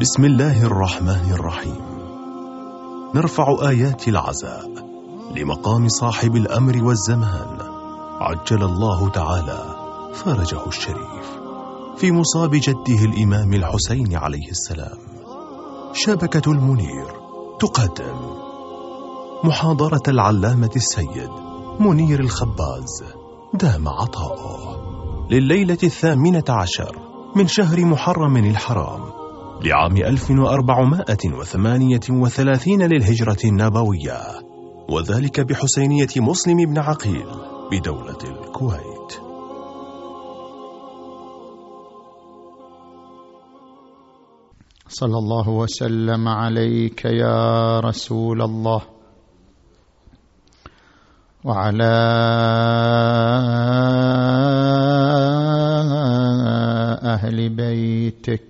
بسم الله الرحمن الرحيم. نرفع آيات العزاء لمقام صاحب الأمر والزمان. عجل الله تعالى فرجه الشريف. في مصاب جده الإمام الحسين عليه السلام. شبكة المنير تقدم. محاضرة العلامة السيد منير الخباز دام عطاؤه. لليلة الثامنة عشر من شهر محرم الحرام. لعام 1438 للهجرة النبوية وذلك بحسينية مسلم بن عقيل بدولة الكويت. صلى الله وسلم عليك يا رسول الله وعلى أهل بيتك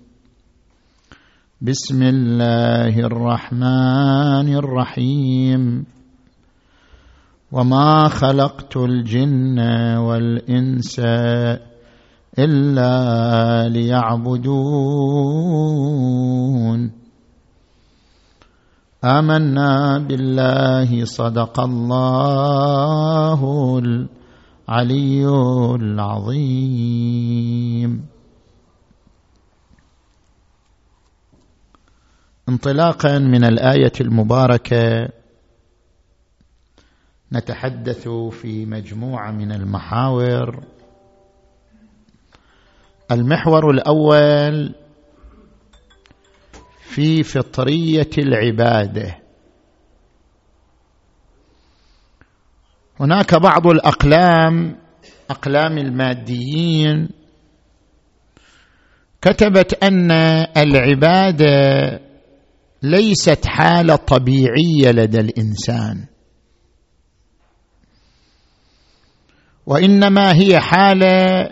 بسم الله الرحمن الرحيم. وما خلقت الجن والإنس إلا ليعبدون. آمنا بالله صدق الله العلي العظيم. انطلاقا من الآية المباركة نتحدث في مجموعة من المحاور. المحور الأول في فطرية العبادة. هناك بعض الأقلام أقلام الماديين كتبت أن العبادة ليست حالة طبيعية لدى الإنسان. وإنما هي حالة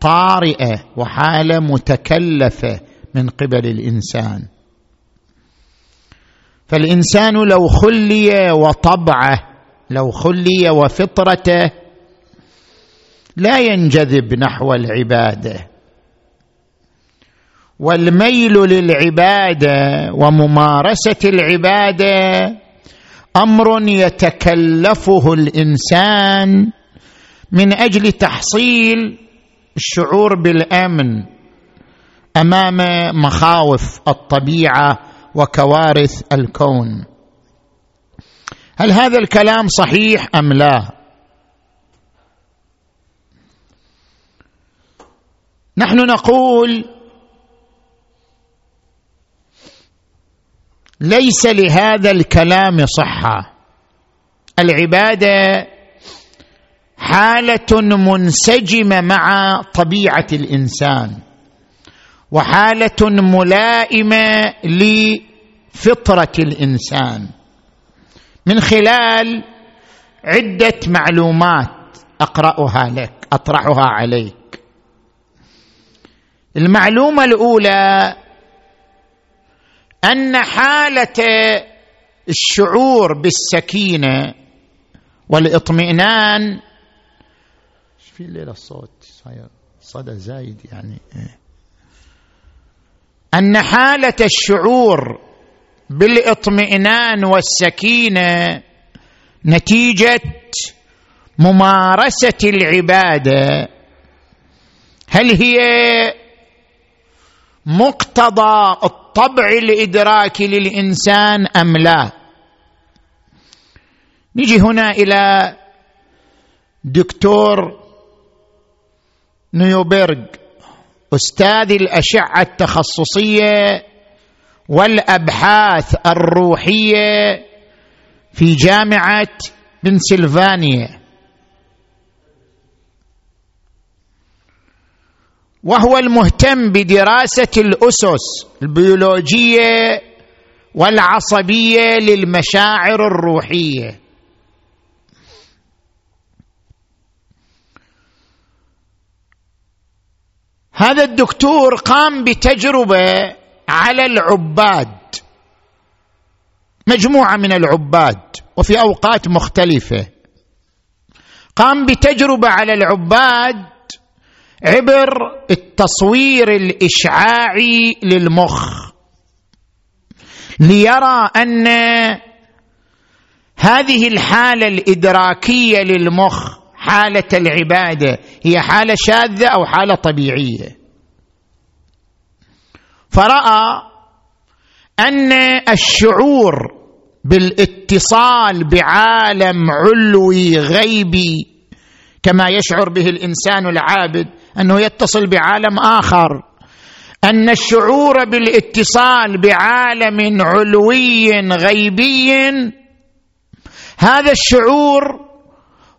طارئة وحالة متكلفة من قبل الإنسان. فالإنسان لو خلي وطبعه لو خلي وفطرته لا ينجذب نحو العبادة. والميل للعباده وممارسة العباده أمر يتكلفه الإنسان من أجل تحصيل الشعور بالأمن أمام مخاوف الطبيعة وكوارث الكون. هل هذا الكلام صحيح أم لا؟ نحن نقول ليس لهذا الكلام صحة. العبادة حالة منسجمة مع طبيعة الإنسان وحالة ملائمة لفطرة الإنسان. من خلال عدة معلومات أقرأها لك أطرحها عليك. المعلومة الأولى أن حالة الشعور بالسكينة والإطمئنان في الليلة الصوت؟ صدى زايد يعني. أن حالة الشعور بالإطمئنان والسكينة نتيجة ممارسة العبادة. هل هي مقتضى الطبع الادراكي للإنسان أم لا؟ نجي هنا إلى دكتور نيوبرغ أستاذ الأشعة التخصصية والأبحاث الروحية في جامعة بنسلفانيا. وهو المهتم بدراسة الأسس البيولوجية والعصبية للمشاعر الروحية. هذا الدكتور قام بتجربة على العباد مجموعة من العباد وفي أوقات مختلفة. قام بتجربة على العباد عبر التصوير الإشعاعي للمخ. ليرى أن هذه الحالة الإدراكية للمخ حالة العبادة هي حالة شاذة أو حالة طبيعية. فرأى أن الشعور بالاتصال بعالم علوي غيبي كما يشعر به الإنسان العابد أنه يتصل بعالم آخر. أن الشعور بالاتصال بعالم علوي غيبي هذا الشعور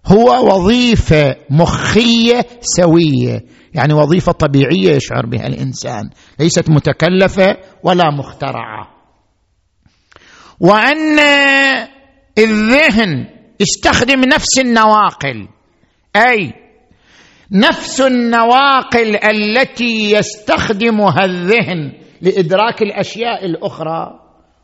هو وظيفة مخية سوية. يعني وظيفة طبيعية يشعر بها الإنسان. ليست متكلفة ولا مخترعة. وأن الذهن يستخدم نفس النواقل. أي نفس النواقل التي يستخدمها الذهن لإدراك الأشياء الأخرى.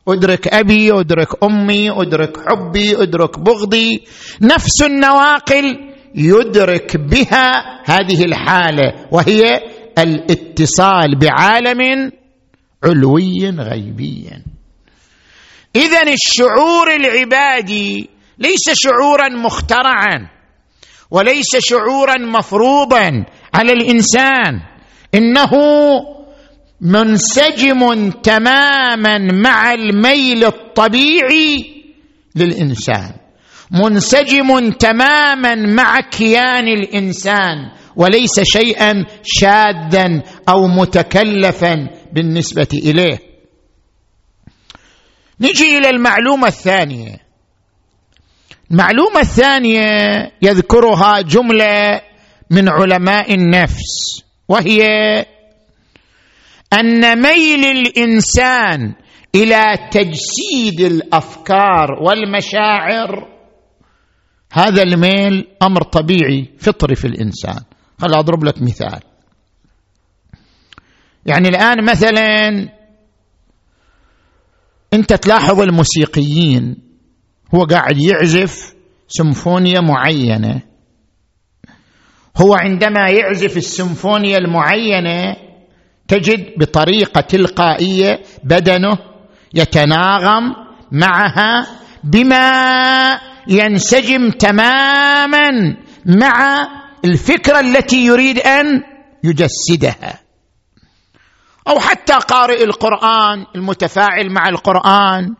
أدرك أبي أدرك أمي أدرك حبي أدرك بغضي. نفس النواقل يدرك بها هذه الحالة وهي الاتصال بعالم علوي غيبي. اذا الشعور العبادي ليس شعورا مخترعا. وليس شعورا مفروضا على الإنسان. إنه منسجم تماما مع الميل الطبيعي للإنسان. منسجم تماما مع كيان الإنسان. وليس شيئا شاذا أو متكلفا بالنسبة إليه. نجي إلى المعلومة الثانية. المعلومة الثانية يذكرها جملة من علماء النفس وهي أن ميل الإنسان إلى تجسيد الأفكار والمشاعر. هذا الميل أمر طبيعي فطري في الإنسان. خل أضرب لك مثال. يعني الآن مثلا أنت تلاحظ الموسيقيين هو قاعد يعزف سيمفونية معينة. هو عندما يعزف السيمفونية المعينة تجد بطريقة تلقائية بدنه يتناغم معها بما ينسجم تماما مع الفكرة التي يريد أن يجسدها. أو حتى قارئ القرآن المتفاعل مع القرآن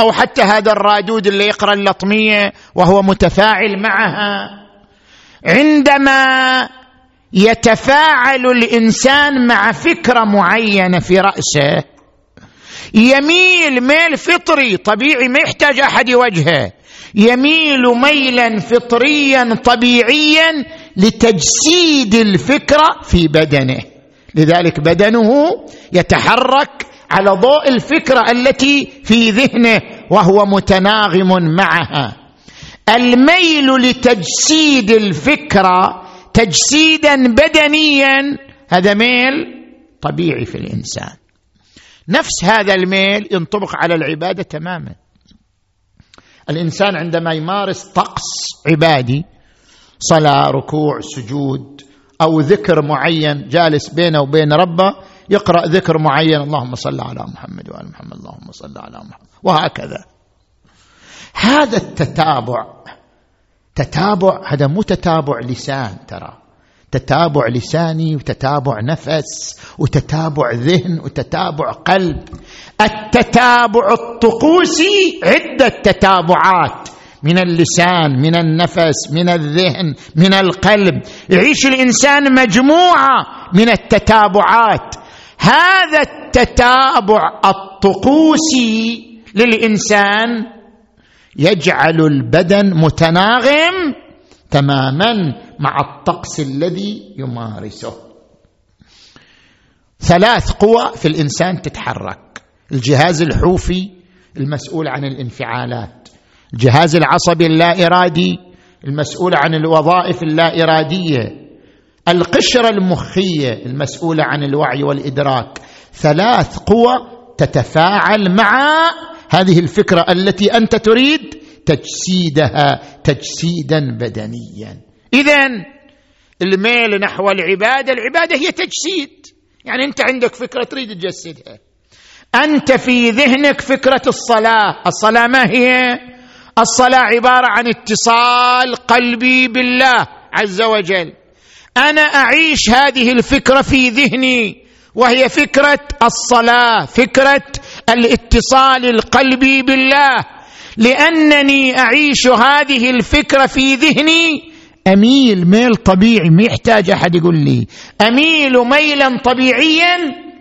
أو حتى هذا الرادود اللي يقرأ اللطمية وهو متفاعل معها. عندما يتفاعل الإنسان مع فكرة معينة في رأسه يميل ميل فطري طبيعي ما يحتاج أحد يوجهه. يميل ميلا فطريا طبيعيا لتجسيد الفكرة في بدنه. لذلك بدنه يتحرك على ضوء الفكرة التي في ذهنه وهو متناغم معها. الميل لتجسيد الفكرة تجسيدا بدنيا هذا ميل طبيعي في الإنسان. نفس هذا الميل ينطبق على العبادة تماما. الإنسان عندما يمارس طقس عبادي صلاة ركوع سجود أو ذكر معين جالس بينه وبين ربه يقرأ ذكر معين. اللهم صل على محمد وآل محمد. اللهم صل على محمد. وهكذا. هذا التتابع. تتابع هذا مو تتابع لسان ترى. تتابع لساني وتتابع نفس وتتابع ذهن وتتابع قلب. التتابع الطقوسي عدة تتابعات. من اللسان من النفس من الذهن من القلب. يعيش الإنسان مجموعة من التتابعات. هذا التتابع الطقوسي للإنسان يجعل البدن متناغم تماما مع الطقس الذي يمارسه. ثلاث قوى في الإنسان تتحرك. الجهاز الحوفي المسؤول عن الانفعالات. الجهاز العصبي اللا إرادي المسؤول عن الوظائف اللا إرادية. القشرة المخية المسؤولة عن الوعي والإدراك. ثلاث قوى تتفاعل مع هذه الفكرة التي أنت تريد تجسيدها تجسيدا بدنيا. اذا الميل نحو العبادة العبادة هي تجسيد. يعني أنت عندك فكرة تريد تجسدها. أنت في ذهنك فكرة الصلاة. الصلاة ما هي؟ الصلاة عبارة عن اتصال قلبي بالله عز وجل. أنا أعيش هذه الفكرة في ذهني وهي فكرة الصلاة فكرة الاتصال القلبي بالله. لأنني أعيش هذه الفكرة في ذهني. أميل ميل طبيعي ما يحتاج أحد يقول لي. أميل ميلا طبيعيا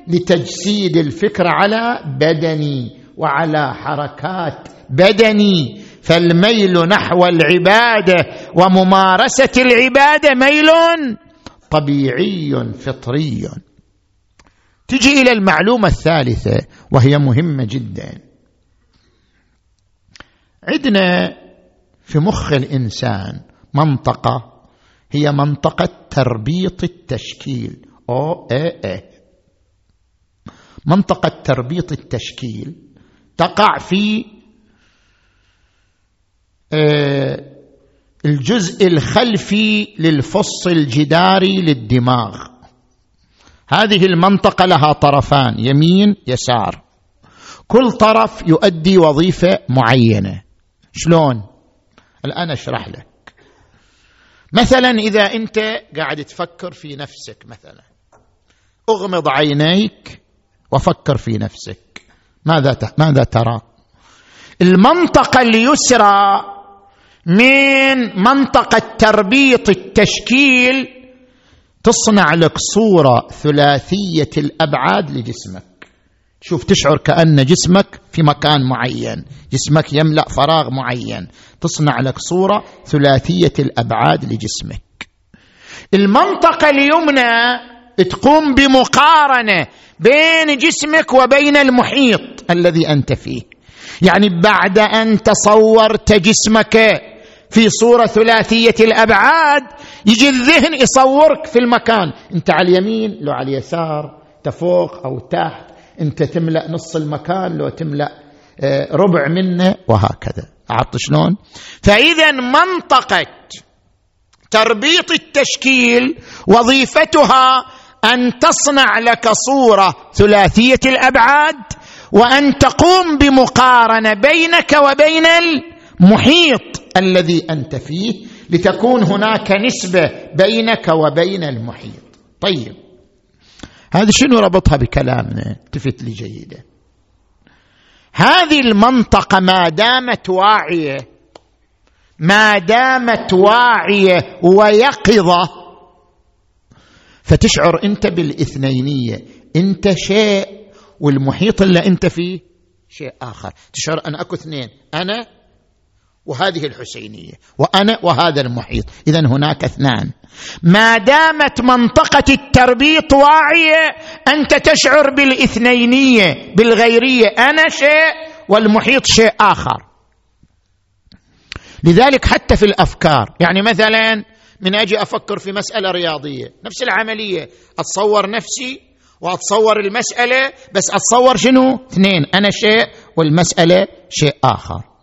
لتجسيد الفكرة على بدني وعلى حركات بدني. فالميل نحو العبادة وممارسة العبادة ميل طبيعي فطري. تجي إلى المعلومة الثالثة وهي مهمة جدا. عندنا في مخ الإنسان منطقة هي منطقة تربيط التشكيل. أو اي اي منطقة تربيط التشكيل تقع في آه، الجزء الخلفي للفص الجداري للدماغ. هذه المنطقة لها طرفان يمين يسار. كل طرف يؤدي وظيفة معينة. شلون؟ الآن أشرح لك. مثلا إذا أنت قاعد تفكر في نفسك مثلا. أغمض عينيك وفكر في نفسك. ماذا ماذا ترى؟ المنطقة اليسرى من منطقة تربيط التشكيل تصنع لك صورة ثلاثية الأبعاد لجسمك. شوف تشعر كأن جسمك في مكان معين. جسمك يملأ فراغ معين. تصنع لك صورة ثلاثية الأبعاد لجسمك. المنطقة اليمنى تقوم بمقارنة بين جسمك وبين المحيط الذي أنت فيه. يعني بعد أن تصورت جسمك في صورة ثلاثية الأبعاد. يجي الذهن يصورك في المكان. انت على اليمين لو على اليسار تفوق أو تحت. انت تملأ نص المكان لو تملأ آه، ربع منه وهكذا. عرفت شلون؟ فإذا منطقة تربيط التشكيل وظيفتها أن تصنع لك صورة ثلاثية الأبعاد وأن تقوم بمقارنة بينك وبين المحيط الذي أنت فيه لتكون هناك نسبة بينك وبين المحيط. طيب. هذا شنو ربطها بكلامنا؟ التفت لي جيدا هذه المنطقة ما دامت واعية ما دامت واعية ويقظة فتشعر أنت بالإثنينية. أنت شيء والمحيط اللي أنت فيه شيء آخر. تشعر أن أكو اثنين. أنا وهذه الحسينية وأنا وهذا المحيط. اذا هناك اثنان. ما دامت منطقة التربيط واعية أنت تشعر بالإثنينية بالغيرية. أنا شيء والمحيط شيء آخر. لذلك حتى في الأفكار يعني مثلا من أجي أفكر في مسألة رياضية نفس العملية. أتصور نفسي وأتصور المسألة بس أتصور شنو؟ اثنين. أنا شيء والمسألة شيء آخر.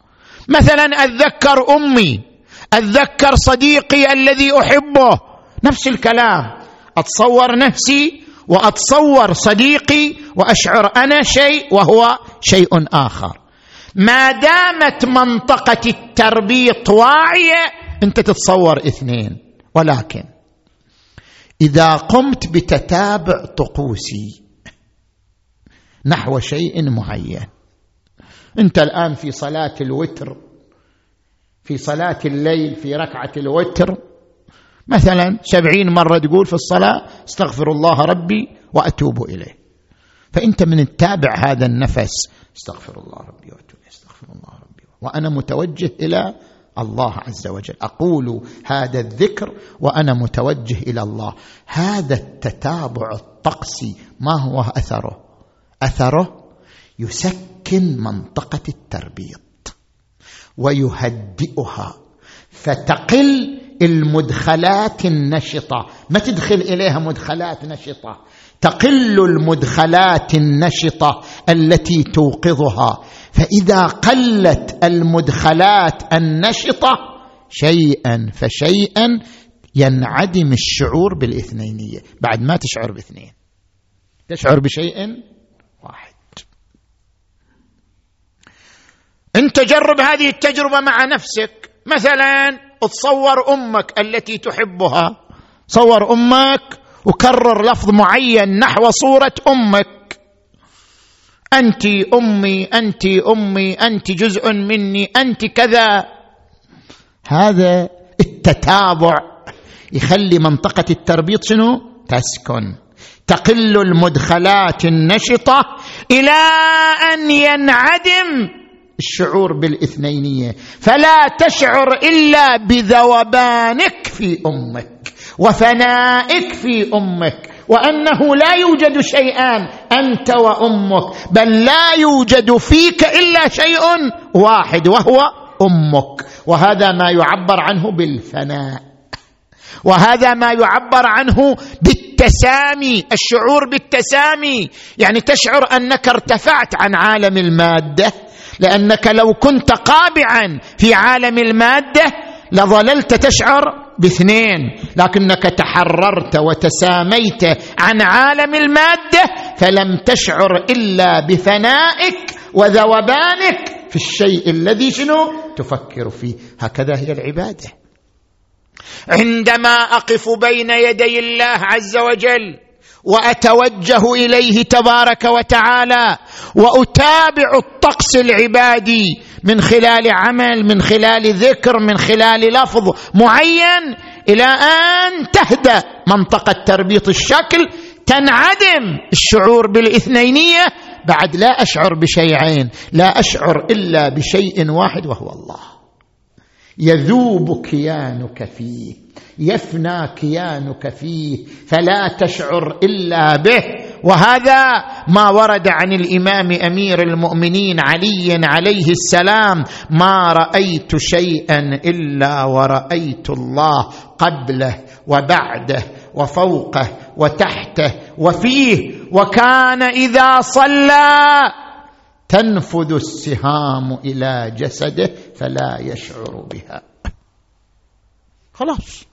مثلا اتذكر أمي اتذكر صديقي الذي أحبه نفس الكلام. أتصور نفسي وأتصور صديقي وأشعر أنا شيء وهو شيء آخر. ما دامت منطقة التربيط واعية أنت تتصور اثنين. ولكن إذا قمت بتتابع طقوسي نحو شيء معين انت الآن في صلاة الوتر في صلاة الليل في ركعة الوتر. مثلا سبعين مرة تقول في الصلاة استغفر الله ربي وأتوب إليه. فأنت من تتابع هذا النفس. استغفر الله ربي وأتوب اليه استغفر الله ربي. وأنا متوجه إلى الله عز وجل. أقول هذا الذكر وأنا متوجه إلى الله. هذا التتابع الطقسي ما هو أثره؟ أثره يسكن منطقة التربيط ويهدئها فتقل المدخلات النشطة. ما تدخل إليها مدخلات نشطة تقل المدخلات النشطة التي توقظها. فإذا قلت المدخلات النشطة شيئا فشيئا ينعدم الشعور بالاثنينية. بعد ما تشعر باثنين. تشعر بشيء انت جرب هذه التجربة مع نفسك. مثلا تصور أمك التي تحبها. صور أمك وكرر لفظ معين نحو صورة أمك. أنت أمي أنت أمي أنت جزء مني أنت كذا. هذا التتابع يخلي منطقة التربيط شنو؟ تسكن. تقل المدخلات النشطة إلى أن ينعدم الشعور بالاثنينية. فلا تشعر إلا بذوبانك في أمك وفنائك في أمك وأنه لا يوجد شيئان أنت وأمك بل لا يوجد فيك إلا شيء واحد وهو أمك. وهذا ما يعبر عنه بالفناء. وهذا ما يعبر عنه بالتسامي الشعور بالتسامي. يعني تشعر أنك ارتفعت عن عالم المادة لأنك لو كنت قابعا في عالم المادة لظللت تشعر باثنين لكنك تحررت وتساميت عن عالم المادة فلم تشعر إلا بفنائك وذوبانك في الشيء الذي شنو؟ تفكر فيه. هكذا هي العبادة. عندما أقف بين يدي الله عز وجل وأتوجه إليه تبارك وتعالى وأتابع الطقس العبادي من خلال عمل من خلال ذكر من خلال لفظ معين إلى أن تهدأ منطقة تربيط الشكل تنعدم الشعور بالاثنينية بعد لا أشعر بشيئين لا أشعر إلا بشيء واحد وهو الله. يذوب كيانك فيه يفنى كيانك فيه فلا تشعر إلا به. وهذا ما ورد عن الإمام أمير المؤمنين علي عليه السلام ما رأيت شيئا إلا ورأيت الله قبله وبعده وفوقه وتحته وفيه وكان إذا صلى تنفذ السهام إلى جسده فلا يشعر بها. خلاص.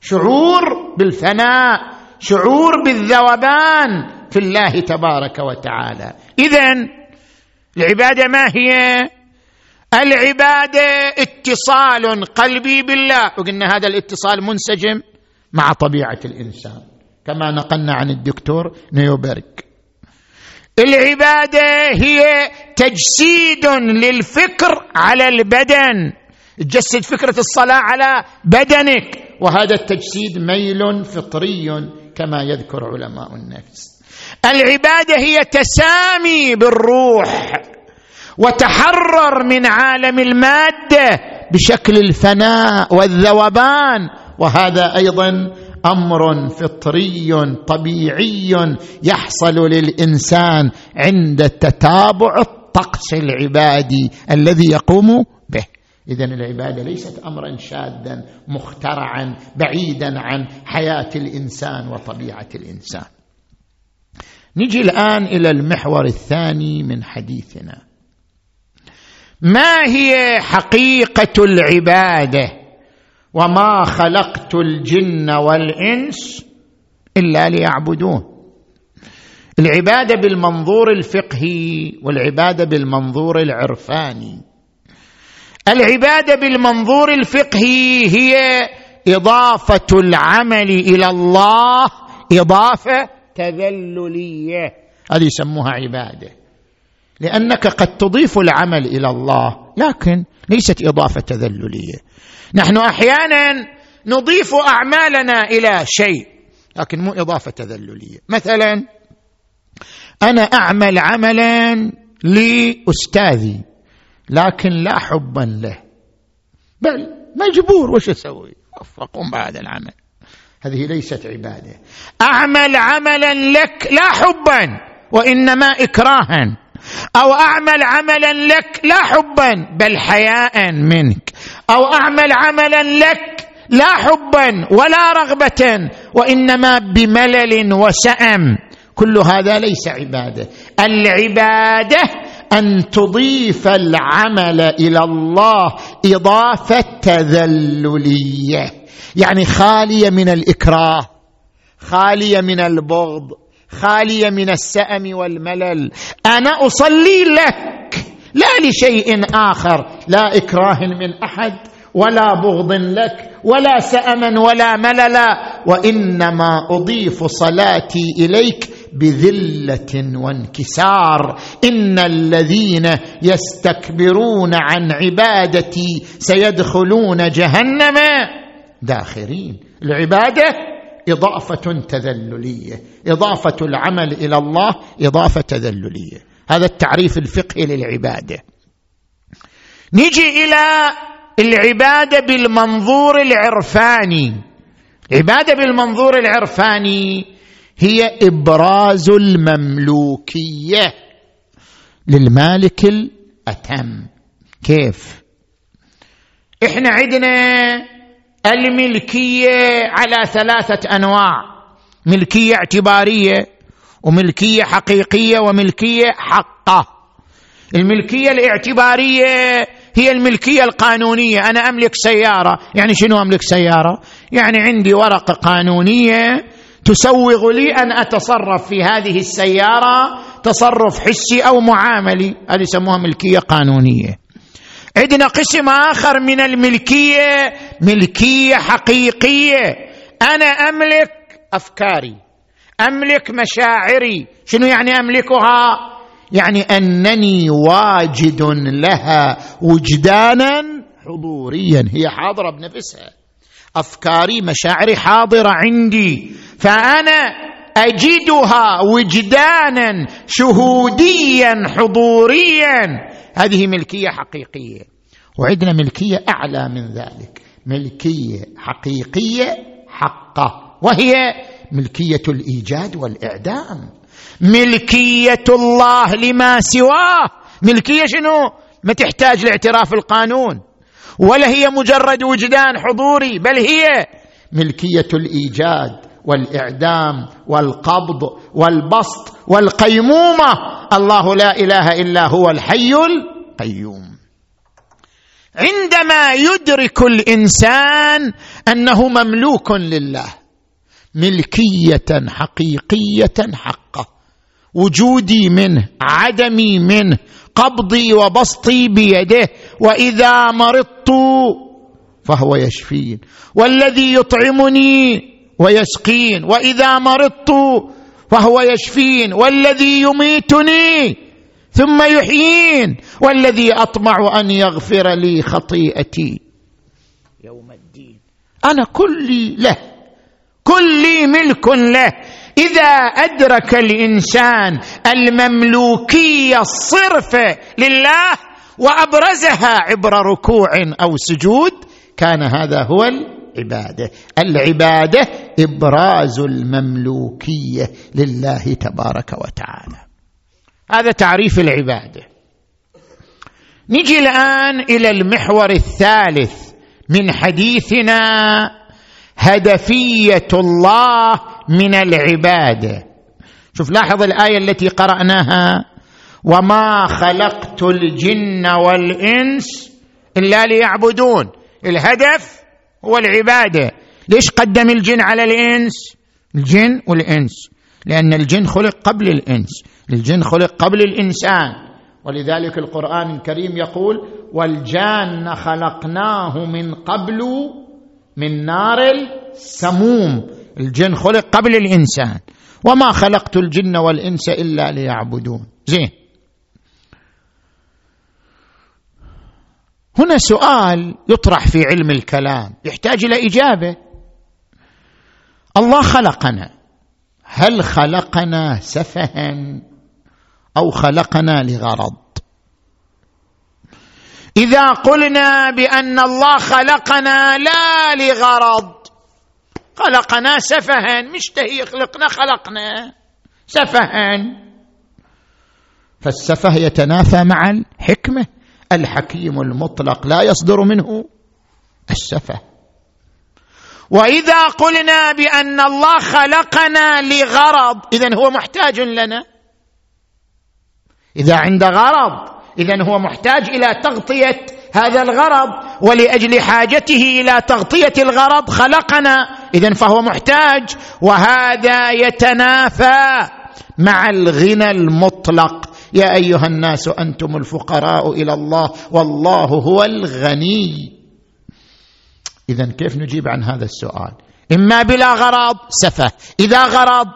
شعور بالفناء شعور بالذوبان في الله تبارك وتعالى. اذا العبادة ما هي؟ العبادة اتصال قلبي بالله. وقلنا هذا الاتصال منسجم مع طبيعة الإنسان. كما نقلنا عن الدكتور نيوبرغ. العبادة هي تجسيد للفكر على البدن. تجسد فكرة الصلاة على بدنك. وهذا التجسيد ميل فطري كما يذكر علماء النفس. العبادة هي تسامي بالروح وتحرر من عالم المادة بشكل الفناء والذوبان. وهذا أيضا أمر فطري طبيعي يحصل للإنسان عند تتابع الطقس العبادي الذي يقوم اذا العبادة ليست امرا شاذا مخترعا بعيدا عن حياة الإنسان وطبيعة الإنسان. نجي الآن إلى المحور الثاني من حديثنا. ما هي حقيقة العبادة؟ وما خلقت الجن والإنس إلا ليعبدون. العبادة بالمنظور الفقهي والعبادة بالمنظور العرفاني. العبادة بالمنظور الفقهي هي إضافة العمل إلى الله إضافة تذللية. هذه يسموها عبادة. لأنك قد تضيف العمل إلى الله لكن ليست إضافة تذللية. نحن أحيانا نضيف أعمالنا إلى شيء لكن مو إضافة تذللية. مثلا أنا أعمل عملا لأستاذي. لكن لا حبا له. بل مجبور وش أسوي؟ اقوم بهذا العمل. هذه ليست عبادة. أعمل عملا لك لا حبا وإنما إكراها. أو أعمل عملا لك لا حبا بل حياء منك. أو أعمل عملا لك لا حبا ولا رغبة وإنما بملل وسأم. كل هذا ليس عبادة. العبادة أن تضيف العمل إلى الله إضافة تذللية. يعني خالية من الإكراه خالية من البغض خالية من السأم والملل. أنا أصلي لك لا لشيء آخر لا إكراه من أحد ولا بغض لك ولا سأما ولا مللا. وإنما أضيف صلاتي إليك بذلة وانكسار. إن الذين يستكبرون عن عبادتي سيدخلون جهنم داخرين. العبادة إضافة تذللية إضافة العمل إلى الله إضافة تذللية. هذا التعريف الفقهي للعبادة. نجي إلى العبادة بالمنظور العرفاني. العبادة بالمنظور العرفاني هي إبراز المملوكية للمالك الأتم. كيف؟ إحنا عندنا الملكية على ثلاثة أنواع. ملكية اعتبارية وملكية حقيقية وملكية حقة. الملكية الاعتبارية هي الملكية القانونية. أنا أملك سيارة. يعني شنو أملك سيارة؟ يعني عندي ورقة قانونية تسوغ لي أن أتصرف في هذه السيارة تصرف حسي أو معاملي. هذه يسموها ملكية قانونية. عندنا قسم آخر من الملكية ملكية حقيقية. أنا أملك أفكاري أملك مشاعري. شنو يعني أملكها؟ يعني أنني واجد لها وجدانا حضوريا. هي حاضرة بنفسها. أفكاري مشاعري حاضرة عندي. فأنا أجدها وجدانا شهوديا حضوريا. هذه ملكية حقيقية. وعندنا ملكية أعلى من ذلك. ملكية حقيقية حقة. وهي ملكية الإيجاد والإعدام. ملكية الله لما سواه. ملكية شنو؟ ما تحتاج لاعتراف القانون. ولا هي مجرد وجدان حضوري بل هي ملكية الإيجاد والإعدام والقبض والبسط والقيمومة. الله لا إله إلا هو الحي القيوم. عندما يدرك الإنسان أنه مملوك لله ملكية حقيقية حقه وجودي منه عدمي منه قبضي وبسطي بيده وإذا مرضت فهو يشفين. والذي يطعمني ويسقين. وإذا مرضت فهو يشفين. والذي يميتني ثم يحيين. والذي أطمع أن يغفر لي خطيئتي. يوم الدين. أنا كلي له. كلي ملك له. إذا أدرك الإنسان المملوكية الصرفه لله وأبرزها عبر ركوع أو سجود كان هذا هو العبادة. العبادة إبراز المملوكية لله تبارك وتعالى. هذا تعريف العبادة. نجي الآن إلى المحور الثالث من حديثنا هدفية الله من العبادة. شوف لاحظ الآية التي قرأناها. وما خلقت الجن والانس الا ليعبدون. الهدف هو العبادة. ليش قدم الجن على الإنس؟ الجن والإنس. لأن الجن خلق قبل الإنس. الجن خلق قبل الإنسان. ولذلك القرآن الكريم يقول والجان خلقناه من قبل من نار السموم. الجن خلق قبل الإنسان. وما خلقت الجن والإنس إلا ليعبدون. زين. هنا سؤال يطرح في علم الكلام يحتاج إلى إجابة. الله خلقنا. هل خلقنا سفها أو خلقنا لغرض؟ إذا قلنا بأن الله خلقنا لا لغرض خلقنا سفها مش تهي خلقنا خلقنا سفها. فالسفه يتنافى مع الحكمة. الحكيم المطلق لا يصدر منه السفه وإذا قلنا بأن الله خلقنا لغرض اذا هو محتاج لنا. إذا عند غرض اذا هو محتاج إلى تغطية هذا الغرض ولأجل حاجته إلى تغطية الغرض خلقنا. اذا فهو محتاج وهذا يتنافى مع الغنى المطلق. يا أيها الناس أنتم الفقراء إلى الله والله هو الغني. اذا كيف نجيب عن هذا السؤال؟ إما بلا غرض سفه. إذا غرض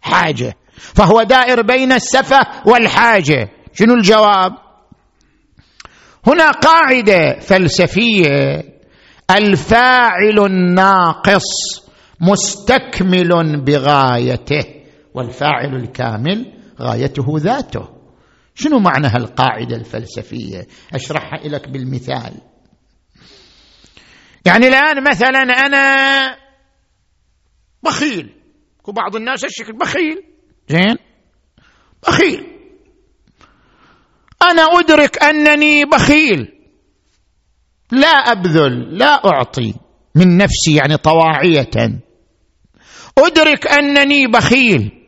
حاجة فهو دائر بين السفه والحاجة. شنو الجواب؟ هنا قاعدة فلسفية. الفاعل الناقص مستكمل بغايته والفاعل الكامل غايته ذاته. شنو معنى هالقاعدة الفلسفية؟ أشرحها لك بالمثال. يعني الآن مثلا أنا بخيل. وبعض الناس الشكل بخيل. زين؟ بخيل. أنا أدرك أنني بخيل. لا أبذل لا أعطي من نفسي يعني طواعية. أدرك أنني بخيل.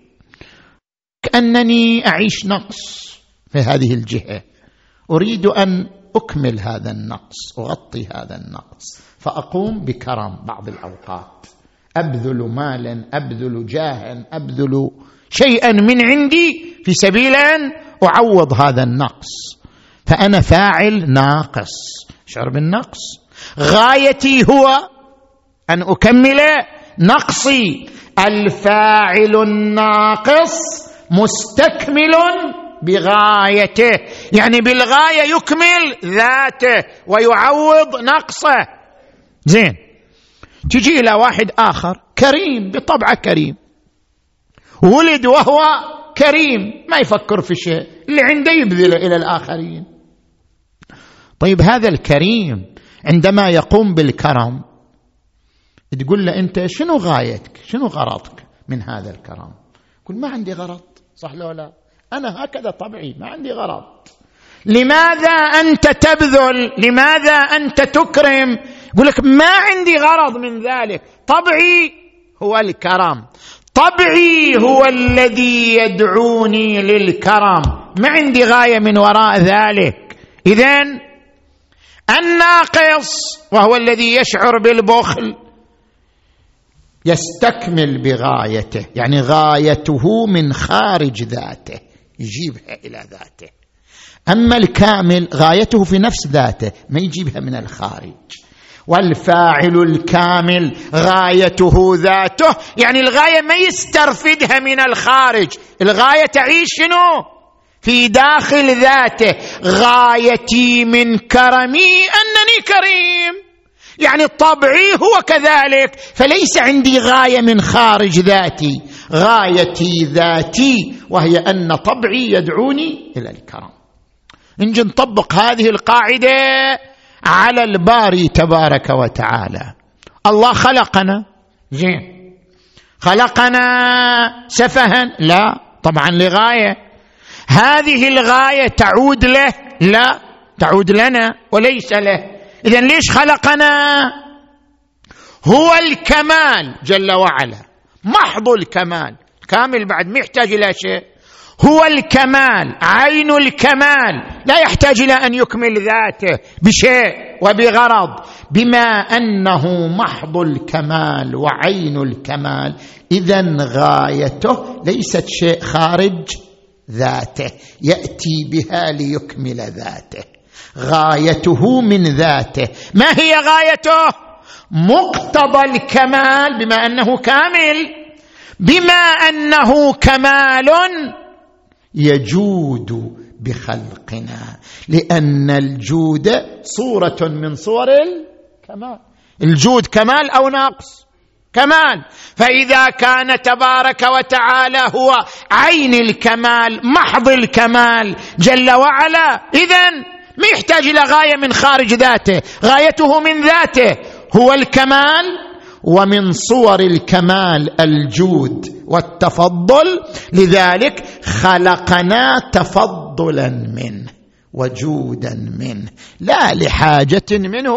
كانني أعيش نقص. في هذه الجهة. أريد أن أكمل هذا النقص أغطي هذا النقص. فأقوم بكرم بعض الأوقات. أبذل مالا أبذل جاها أبذل شيئا من عندي في سبيل أن أعوض هذا النقص. فأنا فاعل ناقص. شعر بالنقص غايتي هو أن أكمل نقصي. الفاعل الناقص مستكمل بغايته. يعني بالغاية يكمل ذاته ويعوض نقصه. زين. تجي إلى واحد آخر كريم بطبعه كريم. ولد وهو كريم ما يفكر في شيء. اللي عنده يبذله إلى الآخرين. طيب هذا الكريم عندما يقوم بالكرم تقول له أنت شنو غايتك؟ شنو غرضك من هذا الكرم؟ يقول ما عندي غرض. صح لو لا؟ أنا هكذا طبعي ما عندي غرض. لماذا أنت تبذل؟ لماذا أنت تكرم؟ يقول لك ما عندي غرض من ذلك. طبعي هو الكرم. طبعي هو الذي يدعوني للكرم. ما عندي غاية من وراء ذلك. اذا الناقص وهو الذي يشعر بالبخل يستكمل بغايته يعني غايته من خارج ذاته يجيبها إلى ذاته. أما الكامل غايته في نفس ذاته ما يجيبها من الخارج. والفاعل الكامل غايته ذاته يعني الغاية ما يسترفدها من الخارج. الغاية تعيش شنو؟ في داخل ذاته. غايتي من كرمي أنني كريم. يعني طبعي هو كذلك. فليس عندي غاية من خارج ذاتي. غايتي ذاتي وهي أن طبعي يدعوني إلى الكرم. نجي نطبق هذه القاعدة على الباري تبارك وتعالى. الله خلقنا. زين. خلقنا سفها. لا طبعا لغاية. هذه الغاية تعود له. لا تعود لنا وليس له. إذا ليش خلقنا؟ هو الكمال جل وعلا. محض الكمال. كامل بعد ما يحتاج إلى شيء. هو الكمال عين الكمال. لا يحتاج إلى أن يكمل ذاته بشيء وبغرض. بما أنه محض الكمال وعين الكمال. اذا غايته ليست شيء خارج ذاته. يأتي بها ليكمل ذاته. غايته من ذاته. ما هي غايته؟ مقتضى الكمال بما أنه كامل. بما أنه كمال يجود بخلقنا. لأن الجود صورة من صور الكمال. الجود كمال أو نقص كمال. فإذا كان تبارك وتعالى هو عين الكمال محض الكمال جل وعلا. اذا ما يحتاج إلى غاية من خارج ذاته. غايته من ذاته هو الكمال ومن صور الكمال الجود والتفضل. لذلك خلقنا تفضلا منه وجودا منه لا لحاجة منه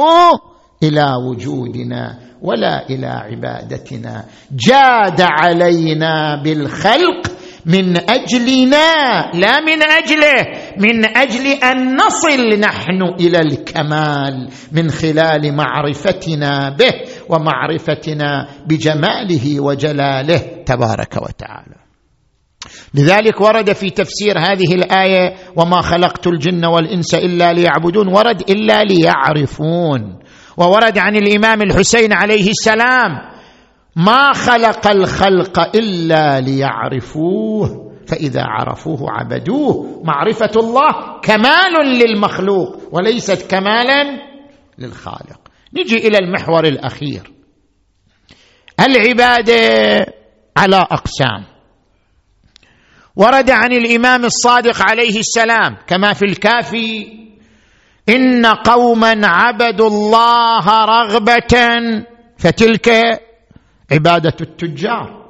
إلى وجودنا ولا إلى عبادتنا. جاد علينا بالخلق من أجلنا لا من أجله من أجل أن نصل نحن إلى الكمال من خلال معرفتنا به ومعرفتنا بجماله وجلاله تبارك وتعالى. لذلك ورد في تفسير هذه الآية وما خلقت الجن والإنس إلا ليعبدون ورد إلا ليعرفون وورد عن الإمام الحسين عليه السلام ما خلق الخلق إلا ليعرفوه فإذا عرفوه عبدوه. معرفة الله كمال للمخلوق وليست كمالا للخالق. نجي إلى المحور الأخير. العبادة على أقسام. ورد عن الإمام الصادق عليه السلام كما في الكافي إن قوما عبدوا الله رغبة فتلك عبادة التجار.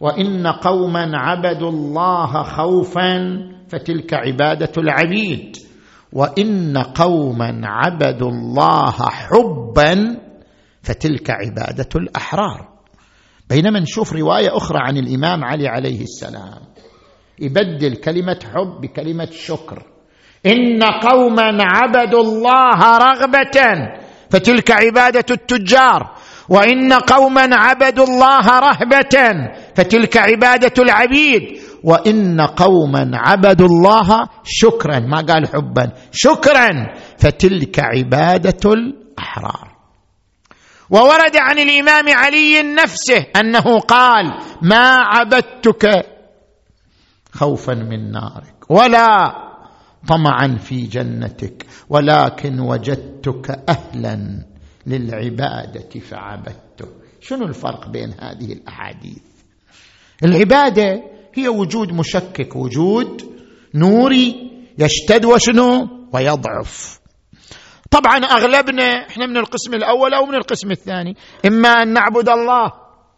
وإن قوما عبدوا الله خوفا فتلك عبادة العبيد. وإن قوما عبدوا الله حبا فتلك عبادة الأحرار. بينما نشوف رواية أخرى عن الإمام علي عليه السلام. يبدل كلمة حب بكلمة شكر. إن قوما عبدوا الله رغبة فتلك عبادة التجار. وإن قوما عبدوا الله رهبة فتلك عبادة العبيد. وإن قوما عبدوا الله شكرا ما قال حبا شكرا فتلك عبادة الأحرار. وورد عن الإمام علي نفسه أنه قال ما عبدتك خوفا من نارك ولا طمعا في جنتك ولكن وجدتك أهلا للعبادة فعبدته. شنو الفرق بين هذه الأحاديث؟ العبادة هي وجود مشكك وجود نوري يشتد وشنو؟ ويضعف. طبعا أغلبنا إحنا من القسم الأول أو من القسم الثاني إما أن نعبد الله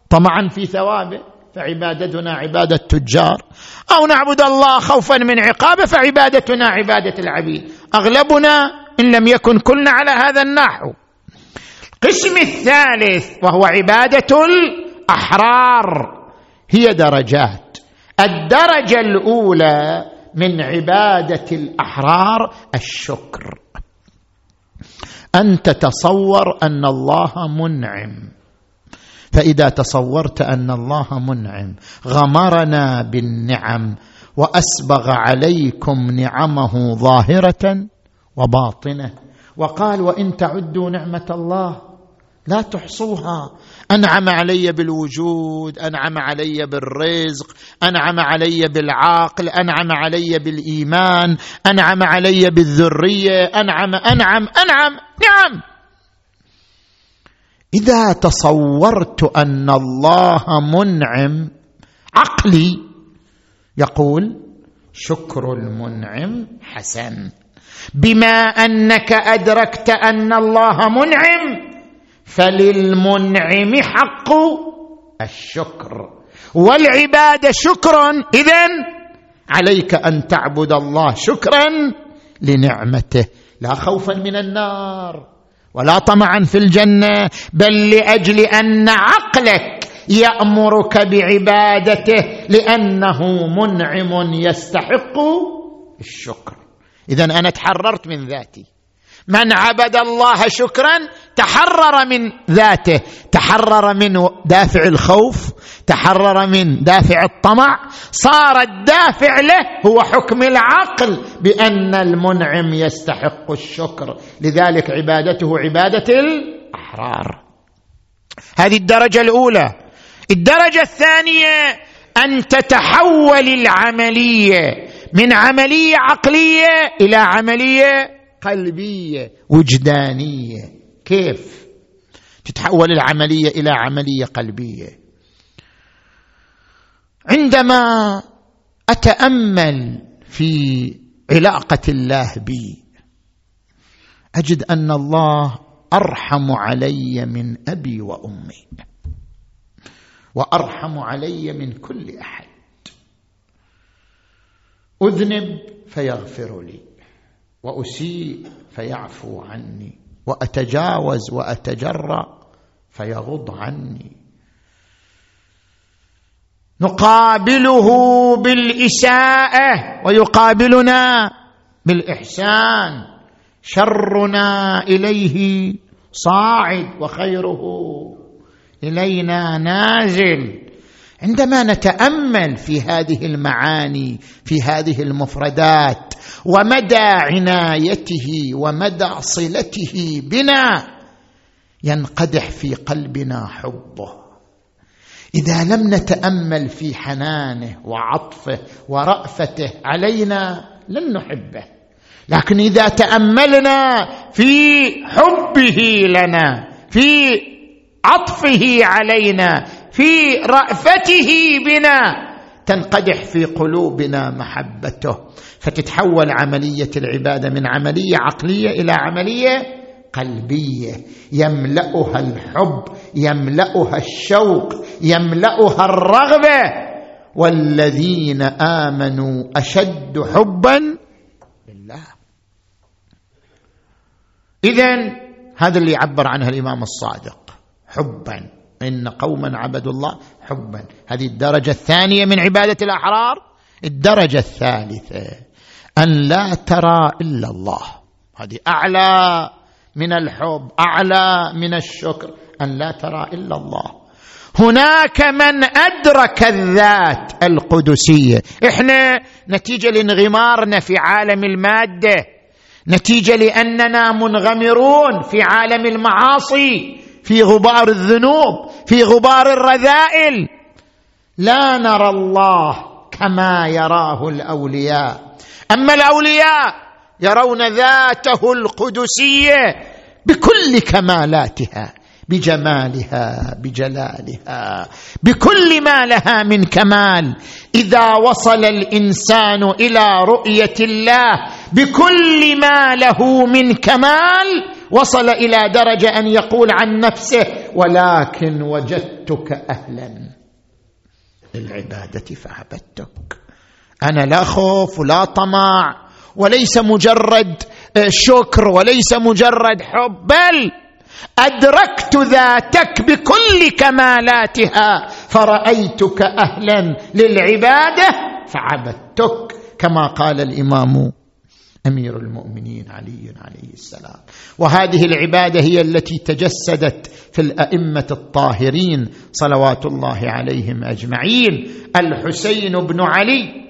طمعا في ثوابه فعبادتنا عبادة تجار أو نعبد الله خوفا من عقابه فعبادتنا عبادة العبيد. أغلبنا إن لم يكن كلنا على هذا النحو. القسم الثالث وهو عبادة الأحرار. هي درجات. الدرجة الأولى من عبادة الأحرار الشكر. أن تتصور أن الله منعم. فإذا تصورت أن الله منعم غمرنا بالنعم وأسبغ عليكم نعمه ظاهرة وباطنة. وقال وإن تعدوا نعمة الله لا تحصوها. أنعم علي بالوجود أنعم علي بالرزق أنعم علي بالعقل أنعم علي بالإيمان أنعم علي بالذرية أنعم أنعم أنعم نعم. إذا تصورت أن الله منعم عقلي يقول شكر المنعم حسن. بما أنك أدركت أن الله منعم فللمنعم حق الشكر. والعباده شكر. اذا عليك أن تعبد الله شكرا لنعمته. لا خوفا من النار ولا طمعا في الجنة بل لأجل أن عقلك يأمرك بعبادته لأنه منعم يستحق الشكر. اذا أنا تحررت من ذاتي. من عبد الله شكرا تحرر من ذاته. تحرر من دافع الخوف تحرر من دافع الطمع. صار الدافع له هو حكم العقل بأن المنعم يستحق الشكر. لذلك عبادته عبادة الأحرار. هذه الدرجة الأولى. الدرجة الثانية أن تتحول العملية من عملية عقلية إلى عملية قلبية وجدانية. كيف؟ تتحول العملية إلى عملية قلبية. عندما أتأمل في علاقة الله بي أجد أن الله أرحم علي من أبي وأمي وأرحم علي من كل أحد. أذنب فيغفر لي وأسيء فيعفو عني وأتجاوز وأتجرأ فيغض عني. نقابله بالإساءة ويقابلنا بالإحسان. شرنا إليه صاعد وخيره إلينا نازل. عندما نتأمل في هذه المعاني في هذه المفردات ومدى عنايته ومدى صلته بنا ينقدح في قلبنا حبه. إذا لم نتأمل في حنانه وعطفه ورأفته علينا لن نحبه. لكن إذا تأملنا في حبه لنا في عطفه علينا في رأفته بنا. تنقدح في قلوبنا محبته. فتتحول عملية العبادة من عملية عقلية إلى عملية قلبية. يملأها الحب يملأها الشوق يملأها الرغبة. والذين آمنوا أشد حبا لله. اذا هذا اللي يعبر عنه الإمام الصادق. حبا. إن قوما عبدوا الله حبا. هذه الدرجة الثانية من عبادة الأحرار. الدرجة الثالثة أن لا ترى إلا الله. هذه أعلى من الحب أعلى من الشكر أن لا ترى إلا الله. هناك من أدرك الذات القدسية. إحنا نتيجة لانغمارنا في عالم المادة. نتيجة لأننا منغمرون في عالم المعاصي. في غبار الذنوب في غبار الرذائل. لا نرى الله كما يراه الأولياء. أما الأولياء يرون ذاته القدسية بكل كمالاتها بجمالها بجلالها بكل ما لها من كمال. إذا وصل الإنسان إلى رؤية الله بكل ما له من كمال وصل إلى درجة أن يقول عن نفسه ولكن وجدتك أهلا للعبادة فعبدتك. أنا لا خوف ولا طمع وليس مجرد شكر وليس مجرد حب بل أدركت ذاتك بكل كمالاتها فرأيتك أهلا للعبادة فعبدتك. كما قال الإمام أمير المؤمنين علي عليه السلام. وهذه العبادة هي التي تجسدت في الأئمة الطاهرين صلوات الله عليهم أجمعين. الحسين بن علي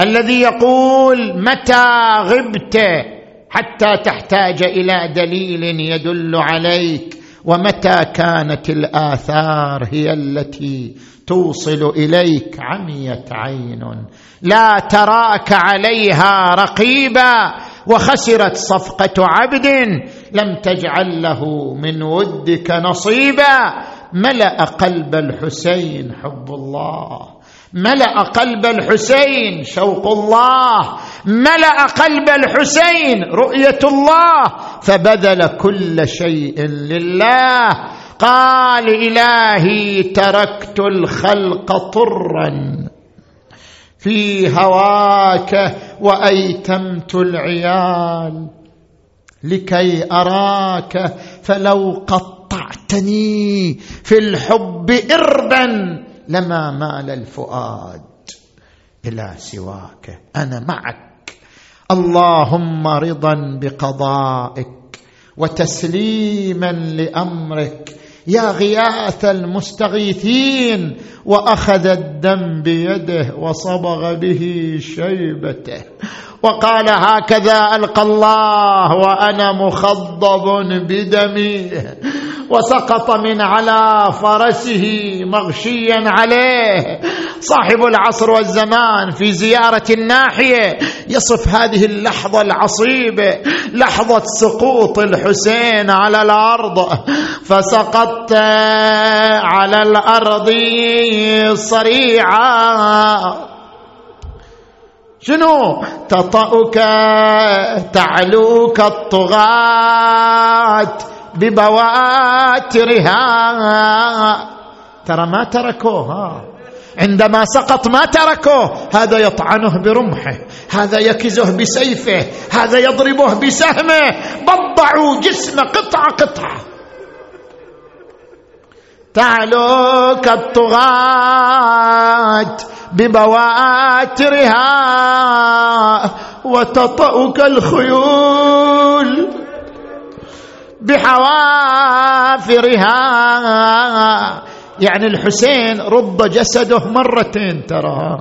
الذي يقول متى غبت حتى تحتاج إلى دليل يدل عليك؟ ومتى كانت الآثار هي التي توصل إليك عميت عين. لا تراك عليها رقيبا وخسرت صفقة عبد لم تجعل له من ودك نصيبا. ملأ قلب الحسين حب الله. ملأ قلب الحسين شوق الله. ملأ قلب الحسين رؤية الله فبذل كل شيء لله. قال إلهي تركت الخلق طرا في هواك وأيتمت العيال. لكي أراك فلو قطعتني في الحب اربا لما مال الفؤاد. إلى سواك أنا معك. اللهم رضا بقضائك وتسليما لأمرك يا غياث المستغيثين وأخذ الدم بيده وصبغ به شيبته. وقال هكذا ألقى الله وأنا مخضب بدمي وسقط من على فرسه مغشيا عليه. صاحب العصر والزمان في زيارة الناحية يصف هذه اللحظة العصيبة لحظة سقوط الحسين على الأرض. فسقطت على الأرض صريعا. شنو؟ تطأك تعلوك الطغاة ببواترها. ترى ما تركوه عندما سقط ما تركوه هذا يطعنه برمحه هذا يكزه بسيفه هذا يضربه بسهمه. بضعوا جسمه قطعة قطعة. تعلو كالطغاة ببواترها وتطأك الخيول بحوافرها. يعني الحسين رد جسده مرتين ترى.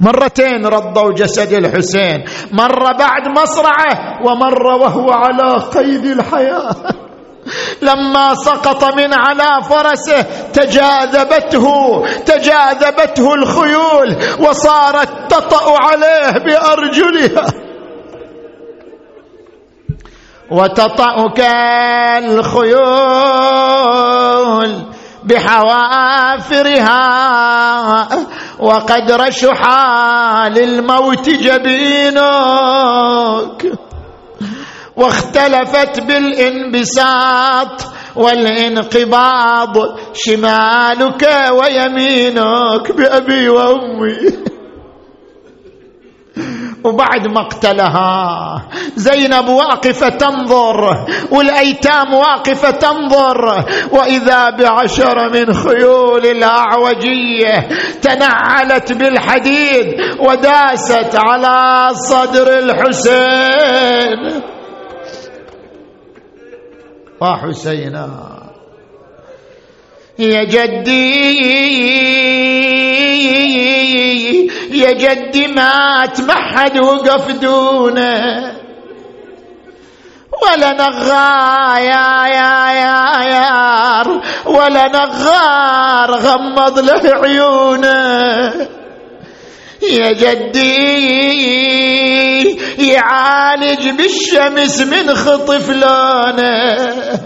مرتين ردوا جسد الحسين. مرة بعد مصرعه ومرة وهو على قيد الحياة. لما سقط من على فرسه تجاذبته تجاذبته الخيول وصارت تطأ عليه بأرجلها. وتطأك الخيول بحوافرها وقد رشحا للموت جبينك. واختلفت بالانبساط والانقباض شمالك ويمينك بأبي وأمي. وبعد مقتلها زينب واقفة تنظر والأيتام واقفة تنظر وإذا بعشر من خيول الاعوجيه تنعلت بالحديد وداست على صدر الحسين. وحسينا يا جدي يا جدي مات ما حد وقف دونه ولا نغار يا يا يا ولا نغار غمض له عيونه يا جدي يعالج بالشمس من خطف لونه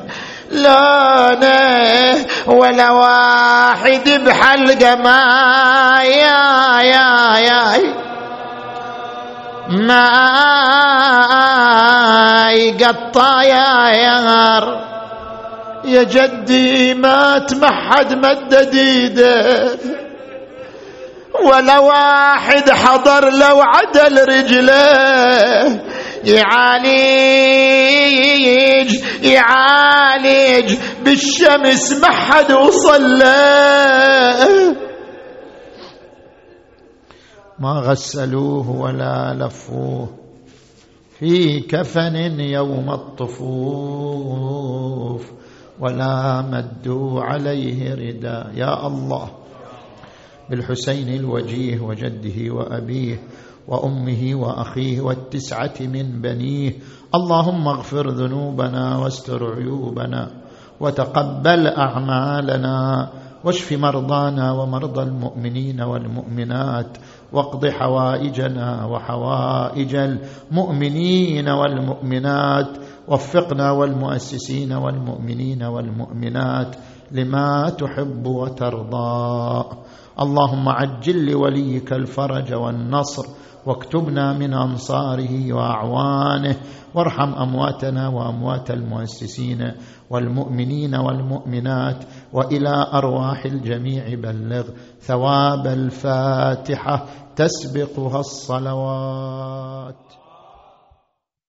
لونه ولا واحد بحلقة ما يا يا يا ما يقطع يا يار. يا جدي ما تمحد مدد ايده ولا واحد حضر لو عدل رجله يعالج يعالج. بالشمس ما حد وصل ما غسلوه ولا لفوه. في كفن يوم الطفوف. ولا مدوا عليه رداء يا الله. بالحسين الوجيه وجده وأبيه وأمه وأخيه والتسعة من بنيه. اللهم اغفر ذنوبنا واستر عيوبنا وتقبل أعمالنا واشف مرضانا ومرضى المؤمنين والمؤمنات واقض حوائجنا وحوائج المؤمنين والمؤمنات وفقنا والمؤسسين والمؤمنين والمؤمنات لما تحب وترضى. اللهم عجل لوليك الفرج والنصر واكتبنا من أنصاره وأعوانه وارحم أمواتنا وأموات المؤسسين والمؤمنين والمؤمنات وإلى أرواح الجميع بلغ ثواب الفاتحة تسبقها الصلوات.